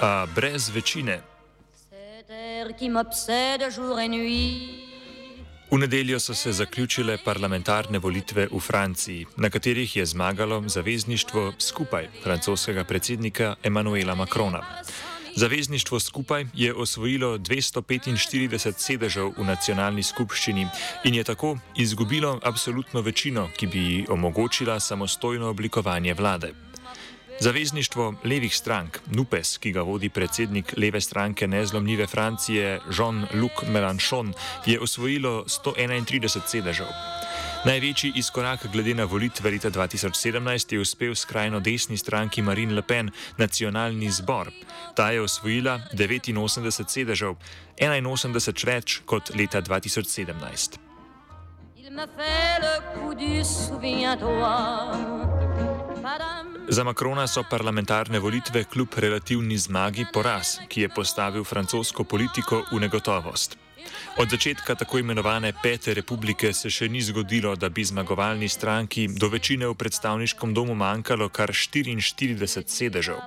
A brez večine. V nedeljo so se zaključile parlamentarne volitve v Franciji, na katerih je zmagalo zavezništvo skupaj francoskega predsednika Emmanuela Macrona. Zavezništvo skupaj je osvojilo 245 sedežev v nacionalni skupščini in je tako izgubilo absolutno večino, ki bi ji omogočila samostojno oblikovanje vlade. Zavezništvo levih strank, NUPES, ki ga vodi predsednik leve stranke nezlomljive Francije Jean-Luc Mélenchon, je osvojilo 131 sedežev. Največji izkorak glede na volitve leta 2017 je uspel skrajno desni stranki Marine Le Pen, nacionalni zbor. Ta je osvojila 89 sedežev, 81 več kot leta 2017. Il me fait le coup du souviens-toi. Za Makrona so parlamentarne volitve kljub relativni zmagi poraz, ki je postavil francosko politiko v negotovost. Od začetka tako imenovane Pete republike se še ni zgodilo, da bi zmagovalni stranki do večine v predstavniškem domu manjkalo kar 44 sedežev.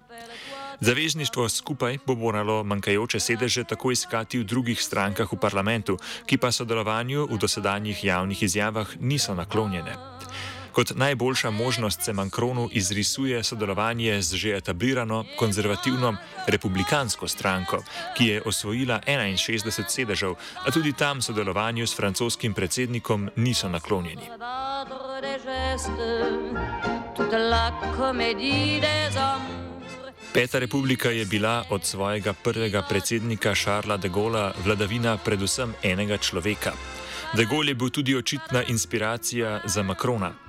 Zavezništvo skupaj bo moralo manjkajoče sedeže tako iskati v drugih strankah v parlamentu, ki pa sodelovanju v dosedanjih javnih izjavah niso naklonjene. Kot najboljša možnost se Macronu izrisuje sodelovanje z že etablirano konzervativno republikansko stranko, ki je osvojila 61 sedežev, a tudi tam sodelovanju s francoskim predsednikom niso naklonjeni. Peta republika je bila od svojega prvega predsednika Šarla de Gola vladavina predvsem enega človeka. De Gaulle je bil tudi očitna inspiracija za Macrona.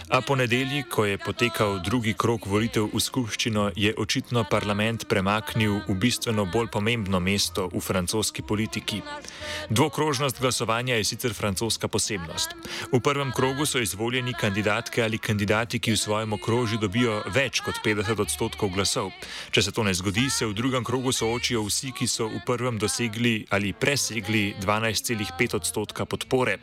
A ponedeljek, ko je potekal drugi krok volitev v skupščino, je očitno parlament premaknil v bistveno bolj pomembno mesto v francoski politiki. Dvokrožnost glasovanja je sicer francoska posebnost. V prvem krogu so izvoljeni kandidatke ali kandidati, ki v svojem okrožju dobijo več kot 50 odstotkov glasov. Če se to ne zgodi, se v drugem krogu soočijo vsi, ki so v prvem dosegli ali presegli 12,5 odstotka podpore.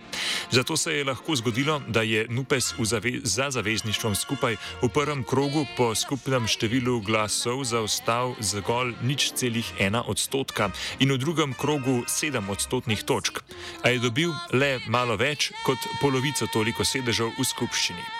Zato se je lahko zgodilo, da je Nupes v zavezu za zavezništvom skupaj v prvem krogu po skupnem številu glasov zaostal zgolj nič celih ena odstotka in v drugem krogu sedem odstotnih točk, a je dobil le malo več kot polovico toliko sedežev v skupščini.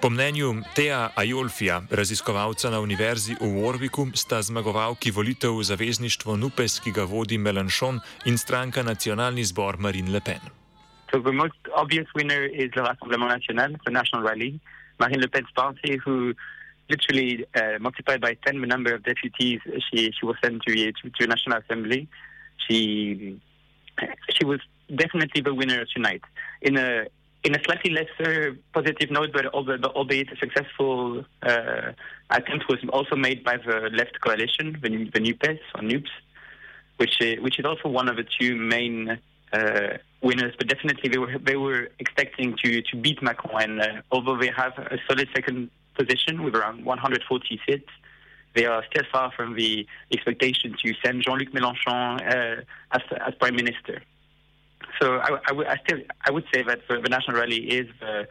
Po mnenju Teja Ajolfija, raziskovalca na univerzi v Warwicku, sta zmagovalki volitev v zavezništvo NUPES, ki ga vodi Melanchon in stranka Nacionalni zbor Marine Le Pen. So the most obvious winner is the Rassemblement National, the national rally. Marine Le Pen's party, who literally uh, multiplied by 10 the number of deputies she, she was sent to, to, to the National Assembly. She, she was definitely the winner tonight. In a in a slightly lesser positive note, but albeit a successful uh, attempt was also made by the left coalition, the, the NUPES or NUPS, which is, which is also one of the two main uh, winners. But definitely they were they were expecting to to beat Macron, and uh, although they have a solid second position with around 140 seats. They are still far from the expectation to send Jean-Luc Mélenchon uh, as, as prime minister. So I, I, I, still I would say that the, the National Rally is the,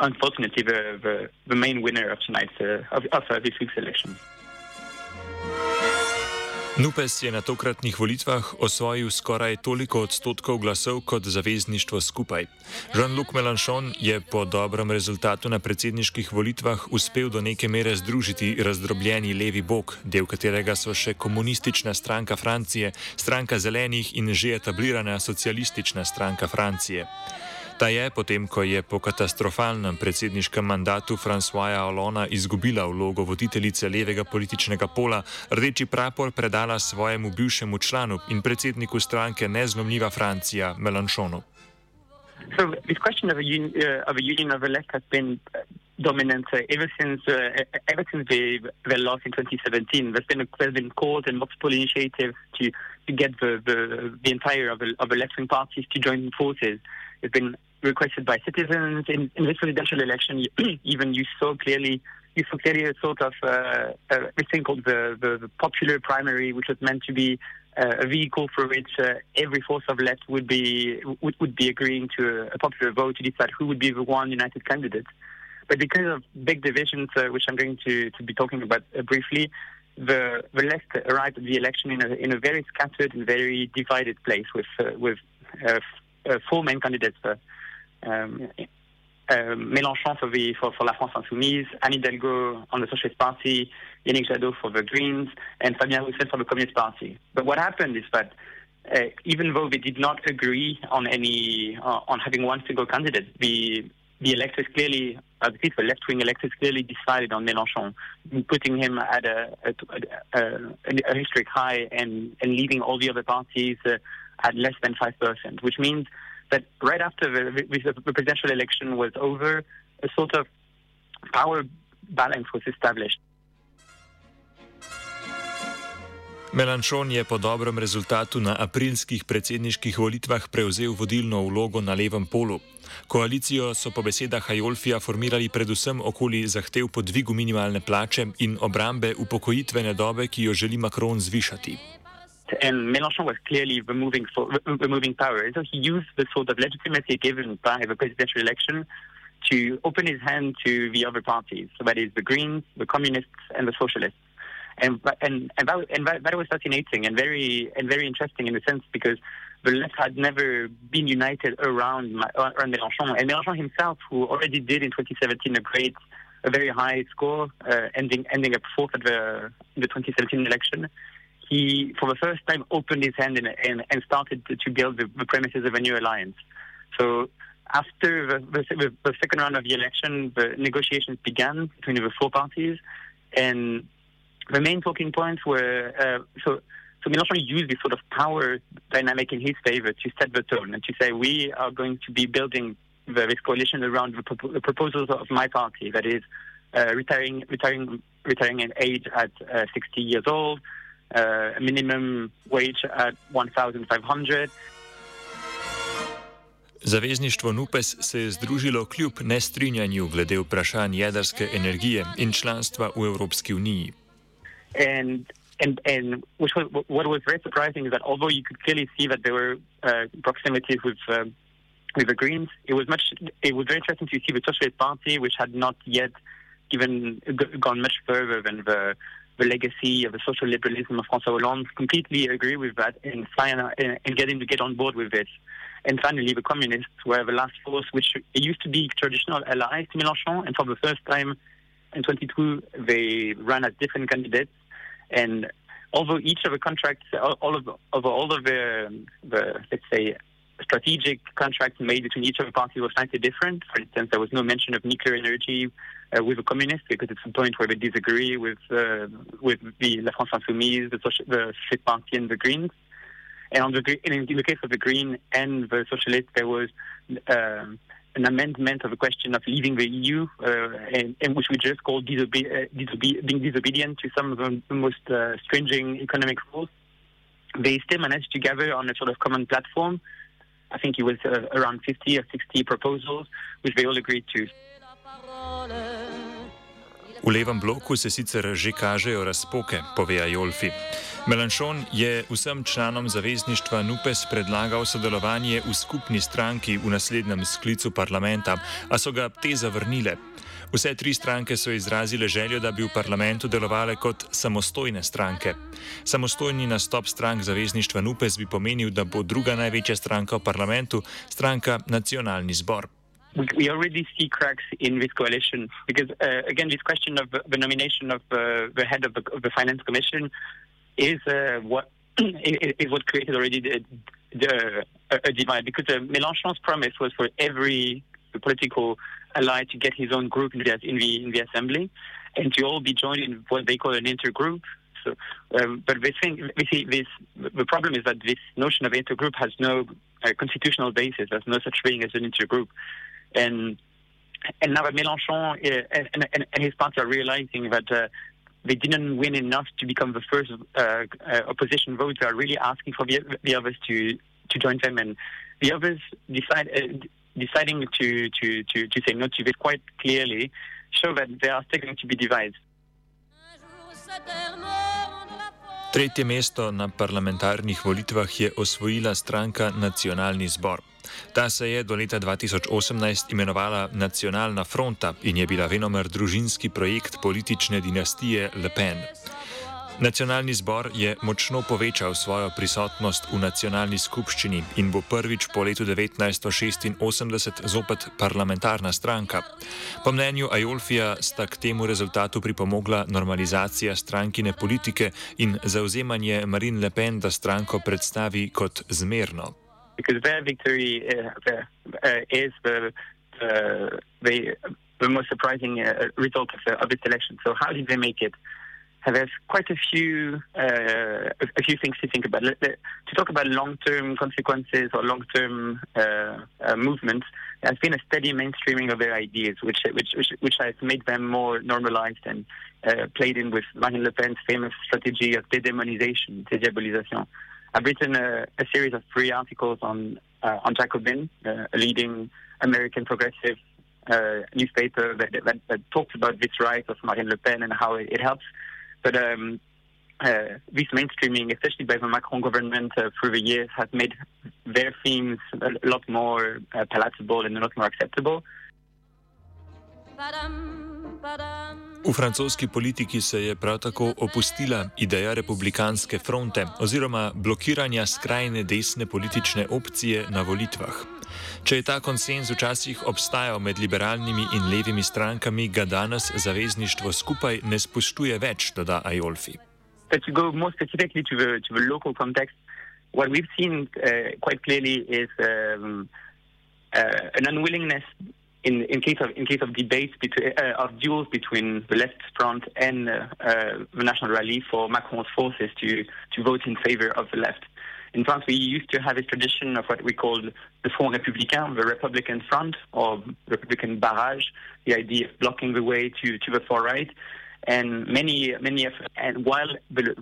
unfortunately the, the, the, main winner of tonight's uh, of, of uh, this week's election. Nupes je na tokratnih volitvah osvojil skoraj toliko odstotkov glasov kot zavezništvo skupaj. Jean-Luc Mélenchon je po dobrem rezultatu na predsedniških volitvah uspel do neke mere združiti razdrobljeni levi bok, del katerega so še komunistična stranka Francije, stranka zelenih in že etablirana socialistična stranka Francije. Ta je, potem ko je po katastrofalnem predsedniškem mandatu Françoisa Olona izgubila vlogo voditeljice levega političnega pola, rdeči prapor predala svojemu bivšemu članu in predsedniku stranke Nezlomljiva Francija Melanchonu. So, this question of a, un uh, of a union of the left has been uh, dominant uh, ever since uh, ever since they, they lost in 2017. There's been a, there's been calls and multiple initiatives to to get the the, the entire of the, of the left wing parties to join forces. It's been requested by citizens in, in this presidential election. Even you saw clearly, you saw clearly a sort of uh, a thing called the, the, the, popular primary, which was meant to be uh, a vehicle for which uh, every force of left would be would, would be agreeing to a, popular vote to decide who would be the one united candidate. But because of big divisions, uh, which I'm going to, to be talking about briefly, the, the left arrived at the election in a, in a very scattered and very divided place with, uh, with uh, four main candidates. Um, Mélenchon for, the, for, for La France Insoumise, Anne Hidalgo on the Socialist Party, Yannick Jadot for the Greens, and Fabien Roussel for the Communist Party. But what happened is that uh, even though they did not agree on any uh, on having one single candidate, the the electors clearly, uh, the left-wing electors clearly decided on Mélenchon, putting him at a, a, a, a historic high and, and leaving all the other parties at less than 5%, which means that right after the, the presidential election was over, a sort of power balance was established. Melanchon je po dobrem rezultatu na aprilskih predsedniških volitvah prevzel vodilno vlogo na levem polu. Koalicijo so po besedah Hajolfija formirali predvsem okoli zahtev po dvigu minimalne plače in obrambe upokojitvene dobe, ki jo želi Macron zvišati. And Mélenchon was clearly removing, moving, for, the moving power. So he used the sort of legitimacy given by the presidential election to open his hand to the other parties. So that is the Greens, the Communists, and the Socialists. And and and that, and that, that was fascinating and very and very interesting in a sense because the left had never been united around around Mélenchon. And Mélenchon himself, who already did in 2017 a great, a very high score, uh, ending ending up fourth at the the 2017 election, he, for the first time, opened his hand and, and, started to, to build the, the, premises of a new alliance. So after the, the, the, second round of the election, the negotiations began between the four parties, and the main talking points were uh, so. So Mélenchon used this sort of power dynamic in his favor to set the tone and to say we are going to be building this coalition around the, pro- the, proposals of my party, that is, uh, retiring, retiring, retiring in age at uh, 60 years old, uh, minimum wage at 1,500. Zavezništvo NUPES se je združilo kljub nestrinjanju glede vprašanj jedrske energije in članstva v Evropski uniji. And, and, and which was, what was very surprising is that although you could clearly see that there were uh, proximities with, uh, with the Greens, it was, much, it was very interesting to see the Socialist Party, which had not yet given, gone much further than the the legacy of the social liberalism of François Hollande, completely agree with that and, and getting to get on board with it. And finally, the communists were the last force, which used to be traditional allies to Mélenchon, and for the first time in 22, they ran as different candidates. And although each of the contracts, all of, of all of the, the let's say, strategic contracts made between each of the parties were slightly different. For instance, there was no mention of nuclear energy uh, with the communists because it's a point where they disagree with uh, with the La France Insoumise, the, Social, the Socialist Party, and the Greens. And on the in, the case of the Green and the Socialists, there was um, an amendment of the question of leaving the EU, uh, in, in, which we just called disobe- uh, disobe- being disobedient to some of the most uh, stringent economic rules. They still managed to gather on a sort of common platform I think it was uh, around 50 or 60 proposals, which they all agreed to. V levem bloku se sicer že kažejo razpoke, pove Ajolfi. Melanchon je vsem članom zavezništva NUPES predlagal sodelovanje v skupni stranki v naslednjem sklicu parlamenta, a so ga te zavrnile. Vse tri stranke so izrazile željo, da bi v parlamentu delovale kot samostojne stranke. Samostojni nastop strank zavezništva NUPES bi pomenil, da bo druga največja stranka v parlamentu stranka Nacionalni zbor. We already see cracks in this coalition because, uh, again, this question of the nomination of uh, the head of the, of the Finance Commission is uh, what is what created already the, the a divide. Because uh, Mélenchon's promise was for every political ally to get his own group in the, in the, in the assembly and to all be joined in what they call an intergroup. So, um, but we think we see this. The problem is that this notion of intergroup has no uh, constitutional basis. There's no such thing as an intergroup, and and now Mélenchon uh, and, and, and, his party are realizing that uh, they didn't win enough to become the first uh, uh, opposition vote. They are really asking for the, the others to to join them, and the others decide uh, deciding to, to, to, to say no to this quite clearly show that they are still going to be divided. Tretje mesto na parlamentarnih volitvah je osvojila stranka Nacionalni zbor. Ta se je do leta 2018 imenovala Nacionalna fronta in je bila venomer družinski projekt politične dinastije Le Pen. Nacionalni zbor je močno povečal svojo prisotnost v nacionalni skupščini in bo prvič po letu 1986 zopet parlamentarna stranka. Po mnenju Ajolfija sta k temu rezultatu pripomogla normalizacija strankine politike in zauzemanje Marine Le Pen, da stranko predstavi kot zmerno. Because their victory uh, uh, is the, the, the, the most surprising uh, result of, of this election. So, how did they make it? There's quite a few uh, a few things to think about. To talk about long-term consequences or long-term uh, uh, movements, there's been a steady mainstreaming of their ideas, which which which, which has made them more normalized and uh, played in with Marine Le Pen's famous strategy of dédémonisation, dédiabolisation. I've written a, a series of three articles on uh, on Jacobin, uh, a leading American progressive newspaper that, that, that, talks about this rise of Marine Le Pen and how it, it helps but um, uh, this mainstreaming, especially by the Macron government uh, through the years, has made their themes a lot more uh, palatable and a lot more acceptable. V francoski politiki se je prav tako opustila ideja republikanske fronte oziroma blokiranja skrajne desne politične opcije na volitvah. Če je ta konsens včasih obstajal med liberalnimi in levimi strankami, ga danes zavezništvo skupaj ne spoštuje več, doda Ajolfi. What we've seen uh, quite clearly is um, uh, an unwillingness in, in, case of in case of debates between uh, of duels between the left front and uh, uh, the National Rally for Macron's forces to to vote in favor of the left. In France, we used to have a tradition of what we called the Front Républicain, the Republican Front, or Republican Barrage, the idea of blocking the way to, to the far right. And many, many of, and while the,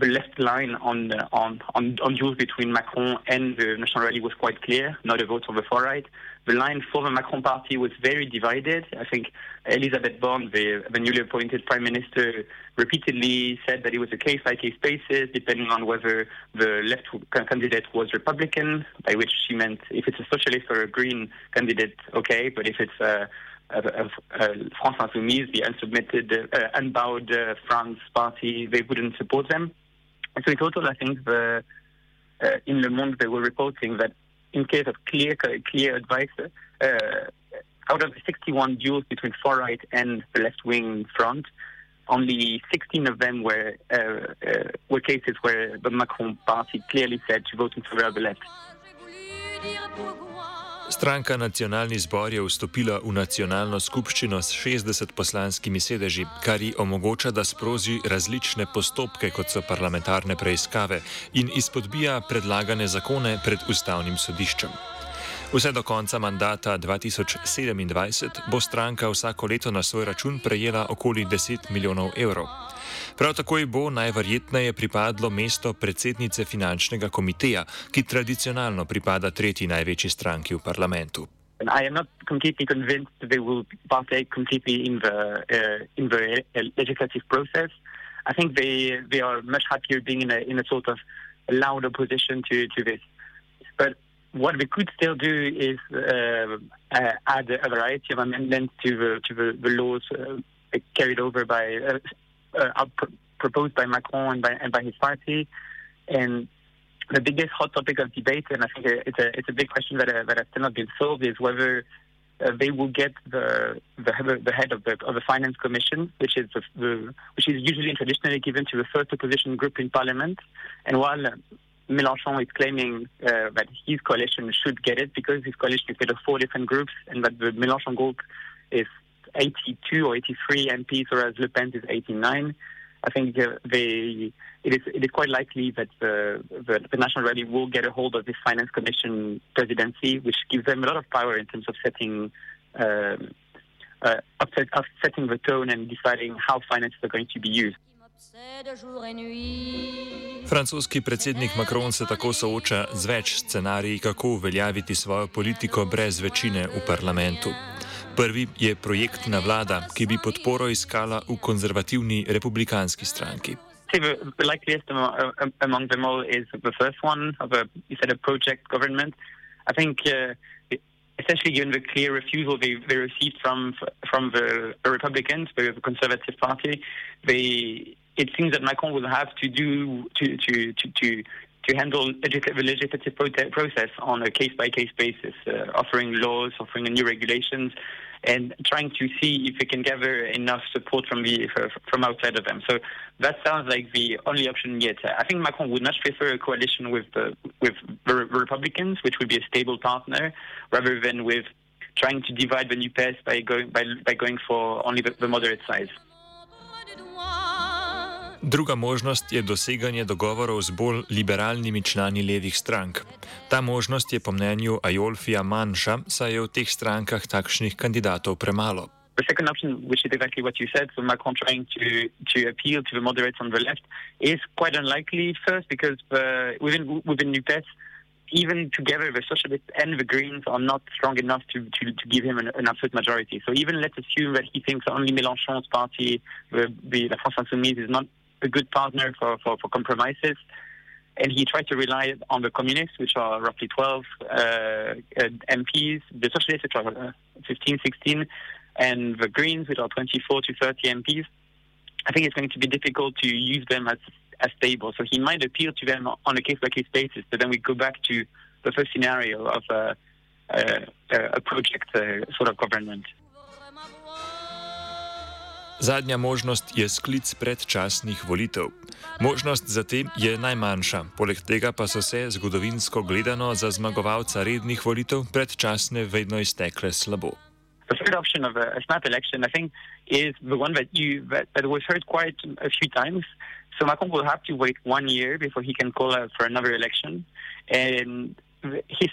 the left line on, on, on, on duels between Macron and the National Rally was quite clear, not a vote on the far right. The line for the Macron party was very divided. I think Elisabeth Borne, the, the newly appointed prime minister, repeatedly said that it was a case by case basis, depending on whether the left candidate was Republican, by which she meant if it's a socialist or a green candidate, okay, but if it's a uh, uh, France Insoumise, the unsubmitted, uh, unbowed uh, France party, they wouldn't support them. So in total, I think the, uh, in Le Monde they were reporting that in case of clear clear advice, uh, out of the 61 duels between far right and the left wing front, only 16 of them were were cases where the Macron party clearly said to vote in favor of the left. Stranka Nacionalni zbor je vstopila v nacionalno skupščino s 60 poslanskimi sedeži, kar ji omogoča, da sproži različne postopke, kot so parlamentarne preiskave, in izpodbija predlagane zakone pred ustavnim sodiščem. Vse do konca mandata 2027 bo stranka vsako leto na svoj račun prejela okoli 10 milijonov evrov. Prav tako ji bo najverjetneje pripadlo mesto predsednice finančnega komiteja, ki tradicionalno pripada tretji največji stranki v parlamentu. I am not completely convinced that they will partake completely in the uh, in the legislative process. I think they they are much happier being in a in a sort of loud opposition to to this. What we could still do is uh, uh, add a variety of amendments to the to the, the laws uh, carried over by uh, uh, proposed by Macron and by, and by his party. And the biggest hot topic of debate, and I think it's a it's a big question that uh, that has still not been solved, is whether they will get the, the the head of the of the finance commission, which is the, which is usually and traditionally given to the first opposition group in parliament. And while Mélenchon is claiming uh, that his coalition should get it because his coalition is made of four different groups, and that the Mélenchon group is 82 or 83 MPs, whereas Le Pen is 89. I think they, it, is, it is quite likely that the, the, the, National Rally will get a hold of this Finance Commission presidency, which gives them a lot of power in terms of setting, uh, uh, upset, setting the tone and deciding how finances are going to be used. Francoski predsednik Macron se tako sooča z več scenariji, kako uveljaviti svojo politiko brez večine v parlamentu. Prvi je projektna vlada, ki bi podporo iskala v konzervativni republikanski stranki. The likeliest among them all is the first one of a, you said a project government. I think. Uh, especially given the clear refusal they, they received from from the, the Republicans, the Conservative Party, they it seems that Macron will have to do to to to, to to handle the legislative process on a case by case basis, uh, offering laws, offering new regulations, and trying to see if they can gather enough support from the from outside of them. So that sounds like the only option yet. I think Macron would much prefer a coalition with the with the Republicans, which would be a stable partner, rather than with trying to divide the new PES by going by, by going for only the, the moderate size. Druga možnost je doseganje dogovorov z bolj liberalnimi člani levih strank. Ta možnost je po mnenju Ajolfija manjša, saj je v teh strankah takšnih kandidatov premalo. The second option, which is exactly what you said, so Macron trying to, to appeal to the moderates on the left, is quite unlikely. First, because uh, within within NUPES, even together, the Socialists and the Greens are not strong enough to, to, to give him an, an, absolute majority. So even let's assume that he thinks only Mélenchon's party, the, the La France Insoumise, is not a good partner for, for, for compromises. And he tried to rely on the communists, which are roughly 12 uh, MPs, the socialists, which are uh, 15, 16, and the Greens, which are 24 to 30 MPs. I think it's going to be difficult to use them as, as stable. So he might appeal to them on a case by case basis, but then we go back to the first scenario of uh, uh, a project uh, sort of government. Zadnja možnost je sklic predčasnih volitev. Možnost za te je najmanjša, poleg tega pa so se zgodovinsko gledano za zmagovalca rednih volitev predčasne vedno iztekle slabo. The third option of a, a snap election, I think, is the one that you that, that was heard quite a few times. So Macron will have to wait one year before he can call for another election, and his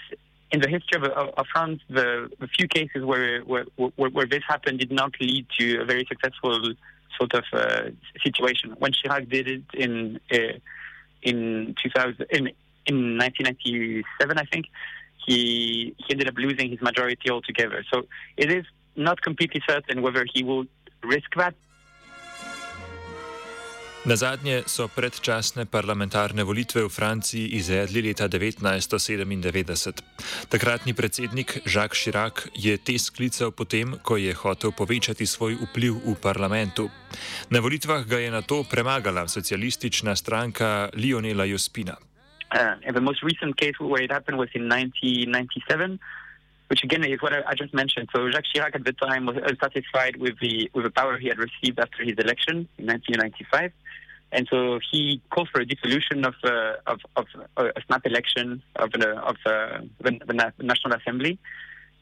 in the history of, of, of France, the, the, few cases where, where, where, where, this happened did not lead to a very successful sort of uh, situation. When Chirac did it in uh, in 2000 in, in 1997, I think he he ended up losing his majority altogether. So it is not completely certain whether he will risk that. Na zadnje so predčasne parlamentarne volitve v Franciji izvedli leta 1997. Takratni predsednik Jacques Chirac je te sklical potem, ko je hotel povečati svoj vpliv v parlamentu. Na volitvah ga je na to premagala socialistična stranka Lionela Jospina. Uh, Which again is what I, I just mentioned. So Jacques Chirac at the time was unsatisfied with the with the power he had received after his election in 1995. And so he called for a dissolution of uh, of, of uh, a snap election of the of uh, the, the, National Assembly,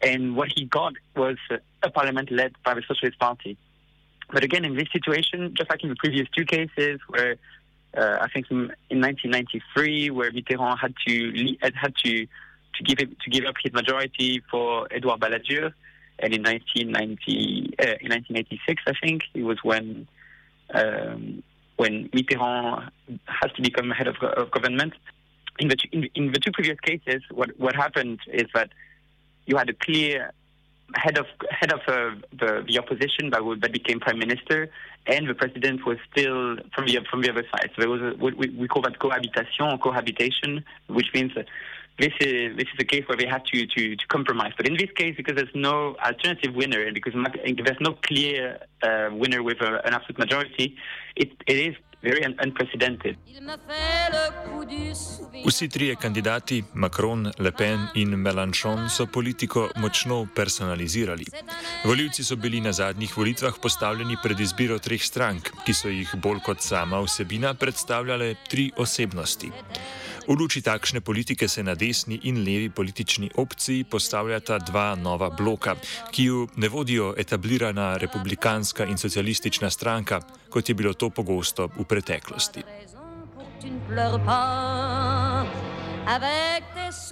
and what he got was a parliament led by the Socialist Party. But again, in this situation, just like in the previous two cases, where uh, I think in, in 1993, where Mitterrand had to had to to give to give up his majority for Edouard Balladur, and in 1990 uh, in 1986, I think it was when. Um, when Mitterrand has to become head of, of government. In the, in, in, the two previous cases, what, what happened is that you had a clear head of head of uh, the, the opposition that, that became prime minister, and the president was still from the from the other side. So there was a, we, we call that cohabitation cohabitation, which means this is this is a case where they have to, to, to compromise. But in this case, because there's no alternative winner and because there's no clear uh, winner with a, an absolute majority, it, it is very un unprecedented. Vsi trije kandidati, Macron, Le Pen in Mélenchon, so politiko močno personalizirali. Voljivci so bili na zadnjih volitvah postavljeni pred izbiro treh strank, ki so jih bolj kot sama vsebina predstavljale tri osebnosti. V luči takšne politike se na desni in levi politični opciji postavljata dva nova bloka, ki ju ne vodijo etablirana republikanska in socialistična stranka, kot je bilo to pogosto v preteklosti.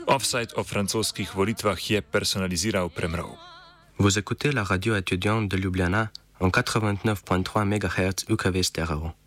Offside o francoskih volitvah je personaliziral premrov. Vous écoutez la radio étudiante de Ljubljana en 89.3 MHz UKV stereo.